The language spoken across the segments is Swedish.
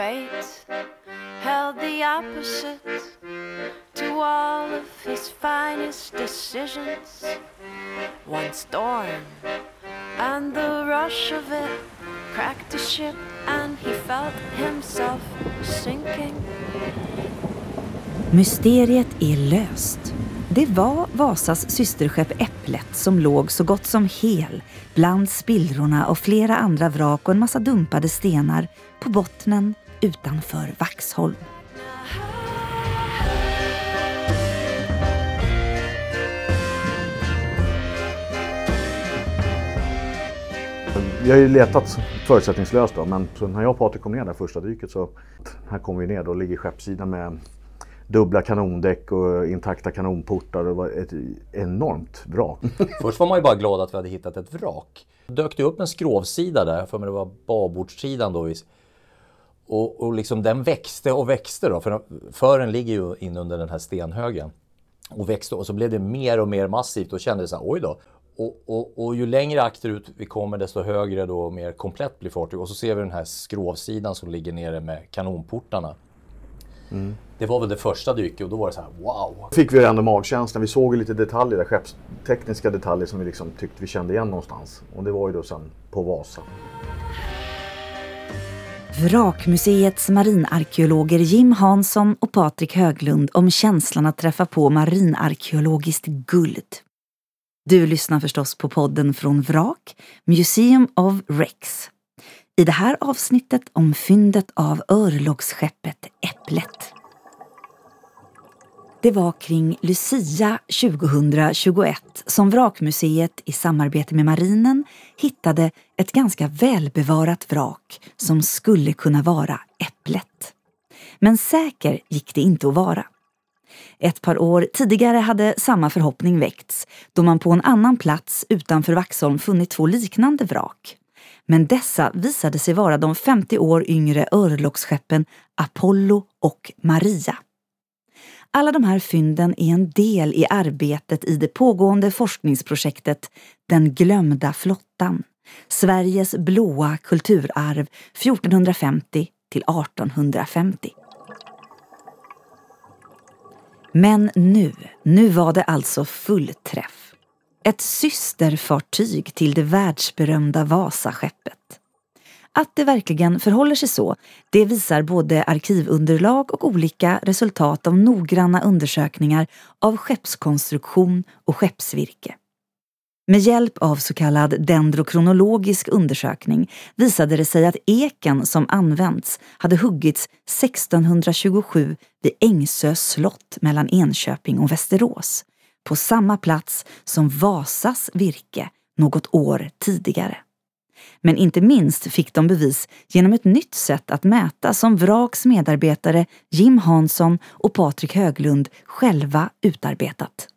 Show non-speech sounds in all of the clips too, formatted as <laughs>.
fate held the opposite to all of his finest decisions. One storm and the rush of it cracked the ship, and he felt himself sinking. Mysteriet är löst. Det var Vasas systerskepp Äpplet som låg så gott som hel bland spillrorna och flera andra vrak och en massa dumpade stenar på bottnen utanför Vaxholm. Vi har ju letat förutsättningslöst då, men så när jag och Patrik kom ner där första dyket så här kom vi ner då ligger skeppssidan med dubbla kanondäck och intakta kanonportar. Det var ett enormt vrak. <laughs> Först var man ju bara glad att vi hade hittat ett vrak. Dök det upp en skrovsida där, för mig det var babordssidan då. Och, och liksom den växte och växte då, för fören ligger ju in under den här stenhögen. Och växte och så blev det mer och mer massivt och kände så här, oj då. Och, och, och, ju längre akterut vi kommer desto högre då och mer komplett blir fartyget. Och så ser vi den här skrovsidan som ligger nere med kanonportarna. Mm. Det var väl det första dyket och då var det så här wow. Fick vi ändå magkänslan. Vi såg lite detaljer där, skeppstekniska detaljer som vi liksom tyckte vi kände igen någonstans. Och det var ju då sen på Vasa. Vrakmuseets marinarkeologer Jim Hansson och Patrik Höglund om känslan att träffa på marinarkeologiskt guld. Du lyssnar förstås på podden från Vrak, Museum of Rex. I det här avsnittet om fyndet av örlogsskeppet Äpplet. Det var kring Lucia 2021 som Vrakmuseet i samarbete med marinen hittade ett ganska välbevarat vrak som skulle kunna vara Äpplet. Men säker gick det inte att vara. Ett par år tidigare hade samma förhoppning väckts då man på en annan plats utanför Vaxholm funnit två liknande vrak. Men dessa visade sig vara de 50 år yngre örlogsskeppen Apollo och Maria. Alla de här fynden är en del i arbetet i det pågående forskningsprojektet Den glömda flottan, Sveriges blåa kulturarv 1450 till 1850. Men nu, nu var det alltså fullträff. Ett systerfartyg till det världsberömda Vasaskeppet. Att det verkligen förhåller sig så, det visar både arkivunderlag och olika resultat av noggranna undersökningar av skeppskonstruktion och skeppsvirke. Med hjälp av så kallad dendrokronologisk undersökning visade det sig att eken som använts hade huggits 1627 vid Ängsö slott mellan Enköping och Västerås, på samma plats som Vasas virke något år tidigare. Men inte minst fick de bevis genom ett nytt sätt att mäta som Vraks medarbetare Jim Hansson och Patrik Höglund själva utarbetat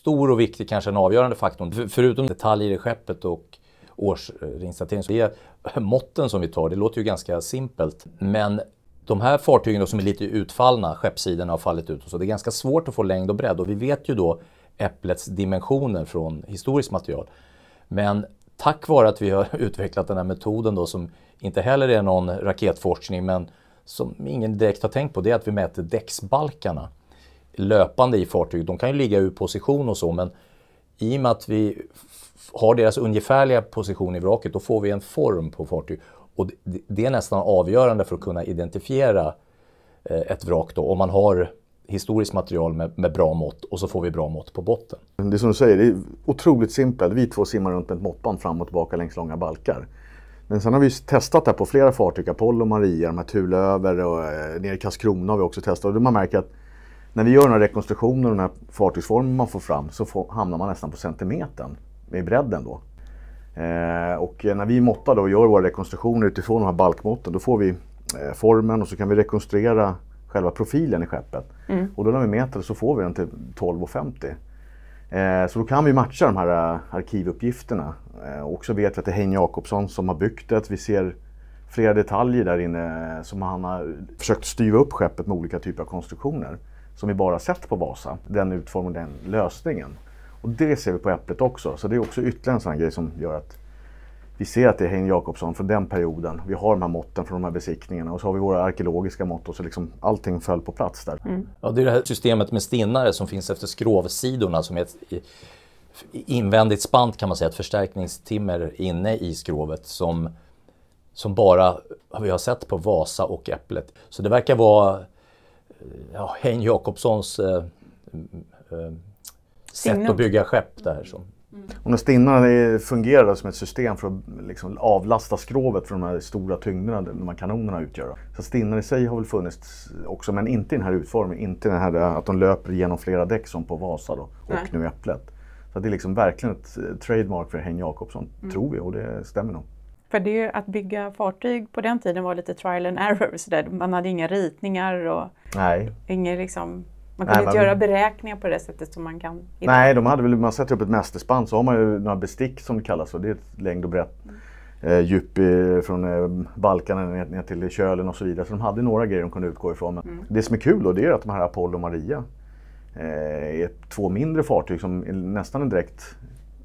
stor och viktig, kanske en avgörande faktor. Förutom detaljer i skeppet och årsregistrering så är måtten som vi tar, det låter ju ganska simpelt. Men de här fartygen då, som är lite utfallna, skeppssidorna har fallit ut och så, det är ganska svårt att få längd och bredd och vi vet ju då Äpplets dimensioner från historiskt material. Men tack vare att vi har <laughs> utvecklat den här metoden då som inte heller är någon raketforskning men som ingen direkt har tänkt på, det är att vi mäter däcksbalkarna löpande i fartyg. De kan ju ligga ur position och så men i och med att vi har deras ungefärliga position i vraket då får vi en form på fartyg. Och det är nästan avgörande för att kunna identifiera eh, ett vrak då, om man har historiskt material med, med, bra mått och så får vi bra mått på botten. Det är som du säger, det är otroligt simpelt. Vi två simmar runt med ett måttband fram och tillbaka längs långa balkar. Men sen har vi testat det på flera fartyg, Apollo Maria, de här Thulöver och eh, nere i Karlskrona har vi också testat. Och man märker att när vi gör några rekonstruktioner och den här fartygsformen man får fram så får, hamnar man nästan på centimetern med bredden då. Eh, och när vi måttar då och gör våra rekonstruktioner utifrån de här balkmåtten då får vi eh, formen och så kan vi rekonstruera själva profilen i skeppet. Mm. Och då när vi mäter så får vi den till 12,50. Eh, så då kan vi matcha de här uh, arkivuppgifterna. Eh, och så vet vi att det är Hein Jakobsson som har byggt det. Vi ser flera detaljer där inne som han har försökt styra upp skeppet med olika typer av konstruktioner som vi bara sett på Vasa. Den utformningen, den lösningen. Och det ser vi på Äpplet också. Så det är också ytterligare en sån grej som gör att vi ser att det är Hein Jakobsson från den perioden. Vi har de här måtten från de här besiktningarna och så har vi våra arkeologiska mått och så liksom allting föll på plats där. Mm. Ja, det är det här systemet med stinnare som finns efter skrovsidorna som är ett invändigt spant kan man säga, ett förstärkningstimmer inne i skrovet som, som bara vi har sett på Vasa och Äpplet. Så det verkar vara ja, Hein Jakobssons eh, eh, sätt att bygga skepp där. Som, Mm. Och när stinnarna fungerar som ett system för att liksom avlasta skrovet från de här stora tyngderna de här kanonerna utgör. Så stinnar i sig har väl funnits också, men inte i den här utformningen. Inte den här att de löper genom flera däck som på Vasa då, och Nej. nu Äpplet. Så det är liksom verkligen ett eh, trademark för Hein Jakobsson, mm. tror vi, och det stämmer nog. För det att bygga fartyg på den tiden var lite trial and error. Så där. Man hade inga ritningar och Nej. Inga liksom, man kunde Nej, inte man... göra beräkningar på det sättet som man kan idag. Nej, de hade väl, man sätter upp ett mästerspann så har man ju några bestick som det kallas. Och det är ett längd och brett mm. eh, djup i, från eh, balkarna ner, ner, till kölen och så vidare. Så de hade några grejer de kunde utgå ifrån. Men mm. Det som är kul då det är att de här Apollo och Maria eh, är två mindre fartyg som är nästan en direkt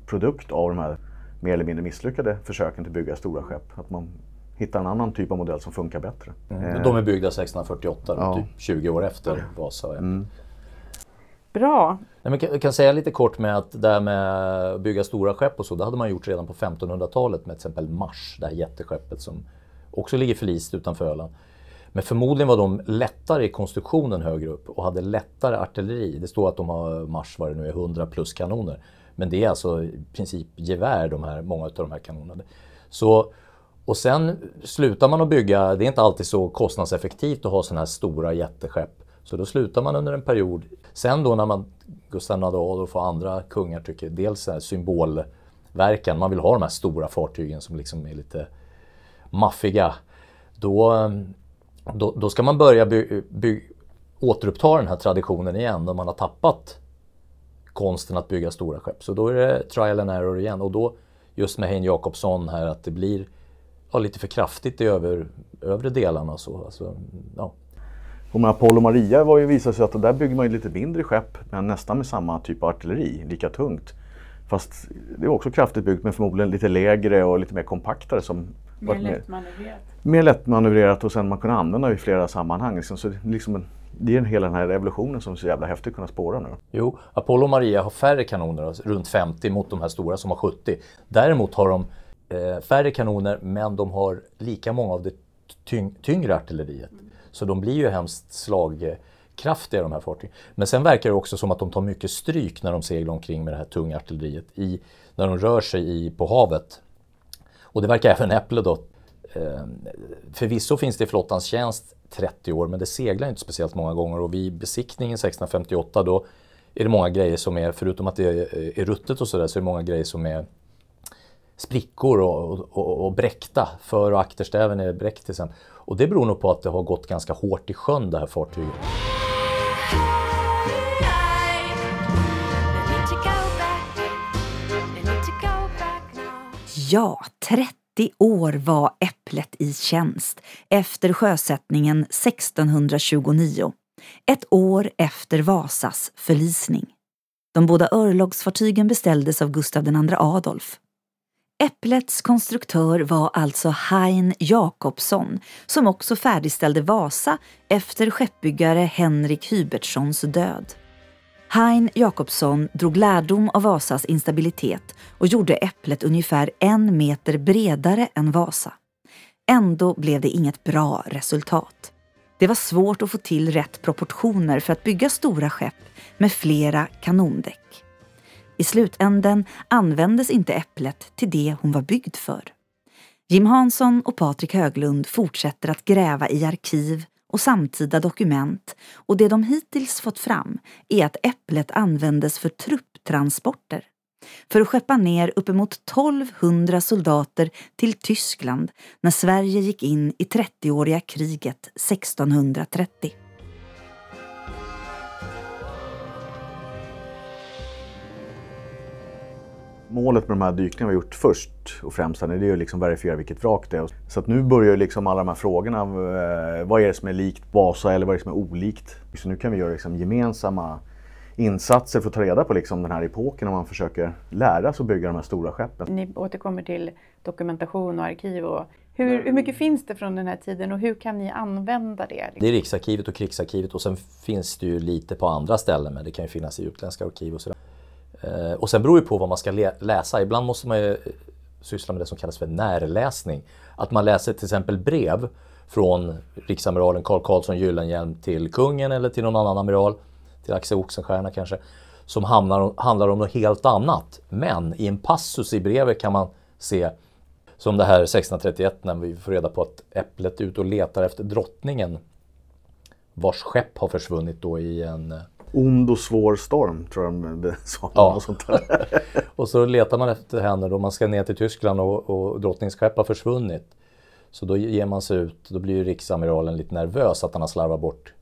produkt av de här mer eller mindre misslyckade försöken till att bygga stora skepp. Att man hittar en annan typ av modell som funkar bättre. Mm. De är byggda 1648, ja. typ 20 år efter Vasa. Mm. Bra. Jag kan, kan säga lite kort med att det här med att bygga stora skepp och så, det hade man gjort redan på 1500-talet med till exempel Mars, det här jätteskeppet som också ligger förlist utanför Öland. Men förmodligen var de lättare i konstruktionen högre upp och hade lättare artilleri. Det står att de har Mars, vad det nu är, 100 plus kanoner. Men det är alltså i princip gevär, de här, många av de här kanonerna. Så, och sen slutar man att bygga, det är inte alltid så kostnadseffektivt att ha sådana här stora jätteskepp. Så då slutar man under en period. Sen då när man, Gustav II Adolf och andra kungar tycker dels symbolverkan, man vill ha de här stora fartygen som liksom är lite maffiga. Då, eh, då, då ska man börja by, by, återuppta den här traditionen igen när man har tappat konsten att bygga stora skepp. Så då är det trial and error igen och då just med Hein Jakobsson här att det blir ja, lite för kraftigt i över, övre delarna. Så, alltså, ja. Och med Apollo Maria var ju visat sig att där bygger man ju lite mindre skepp men nästan med samma typ av artilleri, lika tungt. Fast det var också kraftigt byggt men förmodligen lite lägre och lite mer kompaktare. Som mer lättmanövrerat. Mer lättmanövrerat och sen man kunde använda i flera sammanhang. Liksom, så det, liksom en, det är hela den här revolutionen som är så jävla häftig att kunna spåra nu. Jo, Apollo och Maria har färre kanoner, runt 50 mot de här stora som har 70. Däremot har de eh, färre kanoner men de har lika många av det tyng tyngre artilleriet. Så de blir ju hemskt slagkraftiga de här fartygen. Men sen verkar det också som att de tar mycket stryk när de seglar omkring med det här tunga artilleriet i, när de rör sig i, på havet. Och det verkar även Apple då. Eh, förvisso finns det i flottans tjänst 30 år men det seglar inte speciellt många gånger och vid besiktningen 1658 då är det många grejer som är, förutom att det är, eh, är ruttet och sådär, så är det många grejer som är sprickor och, och, och bräckta. För och akterstäven är bräckt till exempel. Och det beror nog på att det har gått ganska hårt i sjön det här fartyget. Ja, 30 år var Äpplet i tjänst efter sjösättningen 1629. Ett år efter Vasas förlisning. De båda örlogsfartygen beställdes av Gustav II Adolf Äpplets konstruktör var alltså Hein Jakobsson som också färdigställde Vasa efter skeppbyggare Henrik Hybertssons död. Hein Jakobsson drog lärdom av Vasas instabilitet och gjorde Äpplet ungefär en meter bredare än Vasa. Ändå blev det inget bra resultat. Det var svårt att få till rätt proportioner för att bygga stora skepp med flera kanondäck. I slutänden användes inte äpplet till det hon var byggd för. Jim Hansson och Patrik Höglund fortsätter att gräva i arkiv och samtida dokument och det de hittills fått fram är att äpplet användes för trupptransporter. För att skeppa ner uppemot 1200 soldater till Tyskland när Sverige gick in i 30-åriga kriget 1630. Målet med de här dykningarna vi gjort först och främst är ju liksom verifiera vilket vrak det är. Så att nu börjar liksom alla de här frågorna. Eh, vad är det som är likt Vasa eller vad är det som är olikt? Så nu kan vi göra liksom gemensamma insatser för att ta reda på liksom den här epoken och man försöker lära sig att bygga de här stora skeppen. Ni återkommer till dokumentation och arkiv. Och hur, hur mycket finns det från den här tiden och hur kan ni använda det? Det är Riksarkivet och Krigsarkivet och sen finns det ju lite på andra ställen men det kan ju finnas i utländska arkiv och sådär. Eh, och sen beror det på vad man ska läsa. Ibland måste man ju eh, syssla med det som kallas för närläsning. Att man läser till exempel brev från riksamiralen Carl Carlsson Gyllenhielm till kungen eller till någon annan amiral, till Axel Oxenstierna kanske, som hamnar, handlar om något helt annat. Men i en passus i brevet kan man se, som det här 1631 när vi får reda på att Äpplet är ute och letar efter drottningen vars skepp har försvunnit då i en eh, ond och svår storm, tror jag de <laughs> sa. Ja. sånt där. <laughs> och så letar man efter henne då man ska ner till Tyskland och, och drottningens skepp har försvunnit. Så då ger man sig ut, då blir ju riksamiralen lite nervös att han har slarvat bort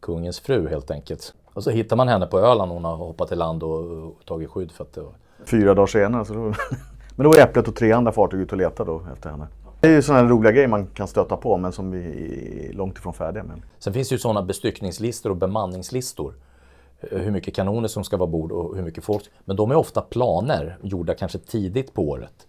kungens fru helt enkelt. Och så hittar man henne på Öland, hon har hoppat i land och, och tagit skydd för att det var... Fyra dagar senare, så då... <laughs> men då var Äpplet och tre andra fartyg ute och letade då efter henne. Det är ju sådana roliga grejer man kan stöta på men som vi är långt ifrån färdiga med. Sen finns det ju sådana bestyckningslistor och bemanningslistor hur mycket kanoner som ska vara bord och hur mycket folk. Men de är ofta planer gjorda kanske tidigt på året.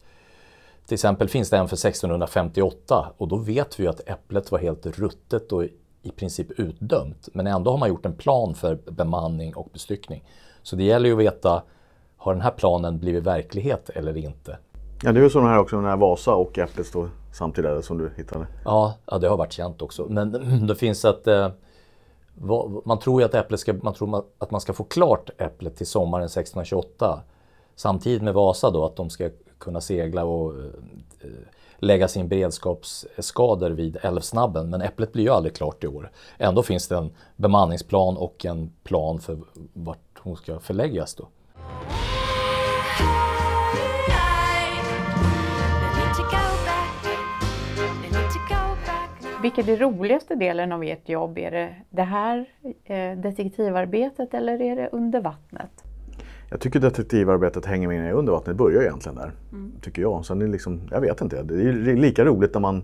Till exempel finns det en för 1658 och då vet vi att äpplet var helt ruttet och i princip utdömt. Men ändå har man gjort en plan för bemanning och bestyckning. Så det gäller ju att veta, har den här planen blivit verklighet eller inte? Ja, det är ju sådana här också, när Vasa och Äpplet står samtidigt som du hittade. Ja, ja, det har varit känt också. Men <clears throat> det finns ett eh, man tror ju att, äpplet ska, man tror att man ska få klart Äpplet till sommaren 1628. Samtidigt med Vasa då, att de ska kunna segla och eh, lägga sin beredskapsskador vid Älvsnabben. Men Äpplet blir ju aldrig klart i år. Ändå finns det en bemanningsplan och en plan för vart hon ska förläggas då. Vilken är roligaste delen av ert jobb? Är det det här eh, detektivarbetet eller är det under vattnet? Jag tycker detektivarbetet hänger med under vattnet. Det börjar egentligen där, mm. tycker jag. Sen är det liksom, jag vet inte, det är lika roligt när man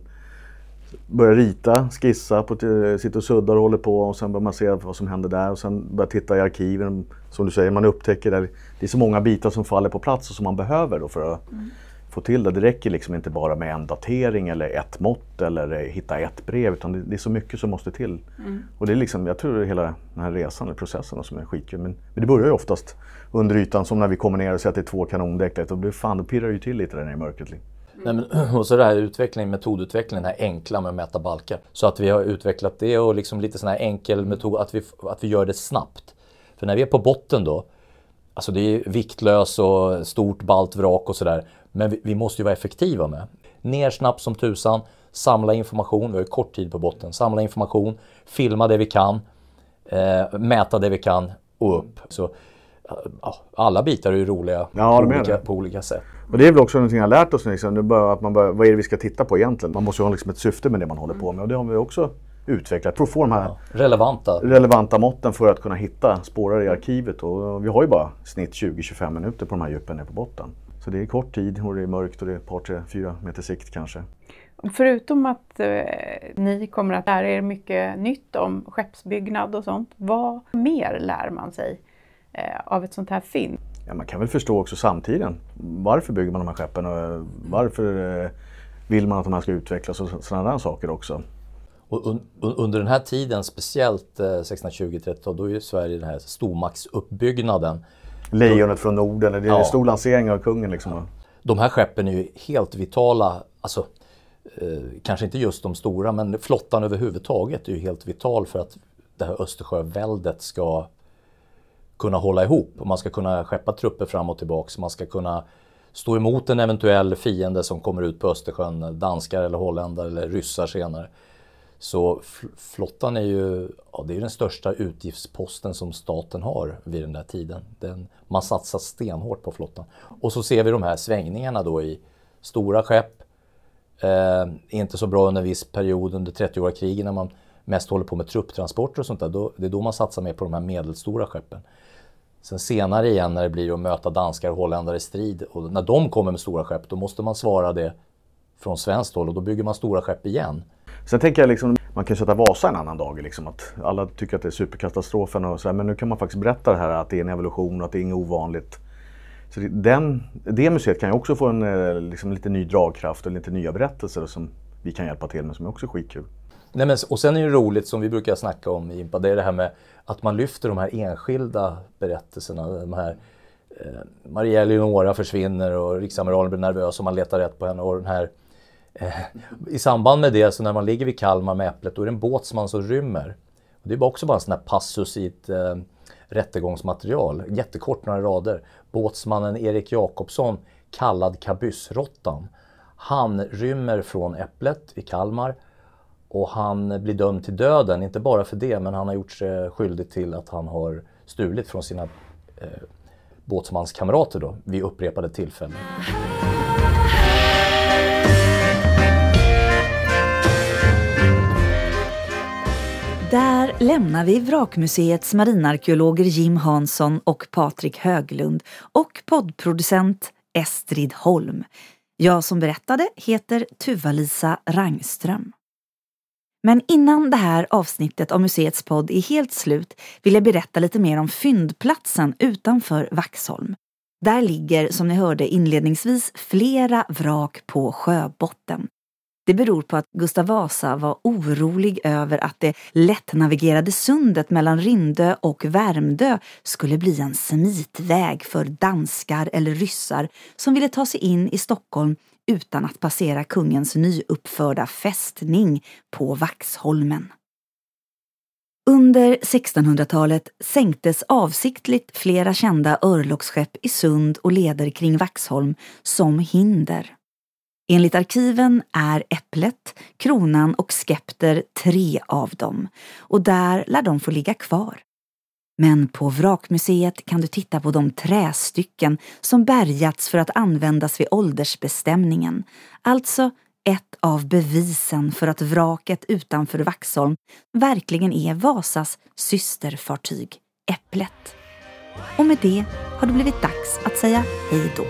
börjar rita, skissa, på, sitter och suddar och håller på och sen börjar man se vad som händer där och sen börjar titta i arkiven. Som du säger, man upptäcker att det är så många bitar som faller på plats och som man behöver då för att mm få till det. Det räcker liksom inte bara med en datering eller ett mått eller hitta ett brev utan det, det är så mycket som måste till. Mm. Och det är liksom, jag tror det är hela den här resan, eller processen som är skitkul. Men, men det börjar ju oftast under ytan som när vi kommer ner och ser att det är två kanondäck. Fan, då pirrar det ju till lite där nere i mörkret. Mm. Nej, men, <clears throat> och så det här utvecklingen, metodutvecklingen, den här enkla med att mäta balkar. Så att vi har utvecklat det och liksom lite sån här enkel metod, att vi, att vi gör det snabbt. För när vi är på botten då, alltså det är viktlös och stort balt vrak och sådär. Men vi, vi, måste ju vara effektiva med. Ner snabbt som tusan, samla information, vi har ju kort tid på botten, samla information, filma det vi kan, eh, mäta det vi kan och upp. Så, alla bitar är ju roliga ja, på, olika, på, olika, sätt. Och det är väl också någonting jag har lärt oss. Liksom. Bör, att man bör, vad är det vi ska titta på egentligen? Man måste ju ha liksom ett syfte med det man håller på med och det har vi också utvecklat för att få de här ja, relevanta. relevanta måtten för att kunna hitta spårare i arkivet. Och vi har ju bara snitt 20-25 minuter på de här djupen nere på botten. Så det är kort tid och det är mörkt och det är ett par, tre, fyra meter sikt kanske. Förutom att eh, ni kommer att lära er mycket nytt om skeppsbyggnad och sånt, vad mer lär man sig eh, av ett sånt här fynd? Ja, man kan väl förstå också samtiden. Varför bygger man de här skeppen och varför eh, vill man att de här ska utvecklas och sådana saker också. Och un under den här tiden, speciellt 1620-30 då är ju Sverige den här stormaktsuppbyggnaden Lejonet från Norden, det är ja. en stor lansering av kungen. Liksom. De här skeppen är ju helt vitala, alltså eh, kanske inte just de stora, men flottan överhuvudtaget är ju helt vital för att det här Östersjöväldet ska kunna hålla ihop. Man ska kunna skeppa trupper fram och tillbaks. Man ska kunna stå emot en eventuell fiende som kommer ut på Östersjön, danskar eller holländare eller ryssar senare. Så flottan är ju ja, det är den största utgiftsposten som staten har vid den där tiden. Den, man satsar stenhårt på flottan. Och så ser vi de här svängningarna då i stora skepp. Eh, inte så bra under en viss period under 30-åriga kriget när man mest håller på med trupptransporter och sånt där. Då, det är då man satsar mer på de här medelstora skeppen. Sen senare igen när det blir att möta danskar och holländare i strid och när de kommer med stora skepp då måste man svara det från svenskt håll och då bygger man stora skepp igen. Sen tänker jag liksom man kan sätta Vasa en annan dag. Liksom, att alla tycker att det är superkatastrofen och så här, men nu kan man faktiskt berätta det här att det är en evolution och att det är inget ovanligt. Så det, den, det museet kan ju också få en eh, liksom, lite ny dragkraft och lite nya berättelser som vi kan hjälpa till med som är också skitkul. Nej, men, och sen är det roligt som vi brukar snacka om i Impa, det är det här med att man lyfter de här enskilda berättelserna. De här, eh, Maria Eleonora försvinner och riksamiralen blir nervös och man letar rätt på henne. Och den här, Eh, I samband med det, så när man ligger vid Kalmar med Äpplet, då är det en båtsman som rymmer. Och det är också bara en sån här passus i ett eh, rättegångsmaterial, jättekort några rader. Båtsmannen Erik Jakobsson, kallad kabyssråttan. Han rymmer från Äpplet i Kalmar och han blir dömd till döden, inte bara för det, men han har gjort sig skyldig till att han har stulit från sina eh, båtsmanskamrater då, vid upprepade tillfällen. Lämnar vi Vrakmuseets marinarkeologer Jim Hansson och Patrik Höglund och poddproducent Estrid Holm. Jag som berättade heter Tuva-Lisa Rangström. Men innan det här avsnittet av museets podd är helt slut vill jag berätta lite mer om fyndplatsen utanför Vaxholm. Där ligger, som ni hörde inledningsvis, flera vrak på sjöbotten. Det beror på att Gustav Vasa var orolig över att det lättnavigerade sundet mellan Rindö och Värmdö skulle bli en smitväg för danskar eller ryssar som ville ta sig in i Stockholm utan att passera kungens nyuppförda fästning på Vaxholmen. Under 1600-talet sänktes avsiktligt flera kända örlogsskepp i sund och leder kring Vaxholm som hinder. Enligt arkiven är Äpplet, Kronan och Skepter tre av dem och där lär de få ligga kvar. Men på Vrakmuseet kan du titta på de trästycken som bärgats för att användas vid åldersbestämningen, alltså ett av bevisen för att vraket utanför Vaxholm verkligen är Vasas systerfartyg Äpplet. Och med det har det blivit dags att säga hej då.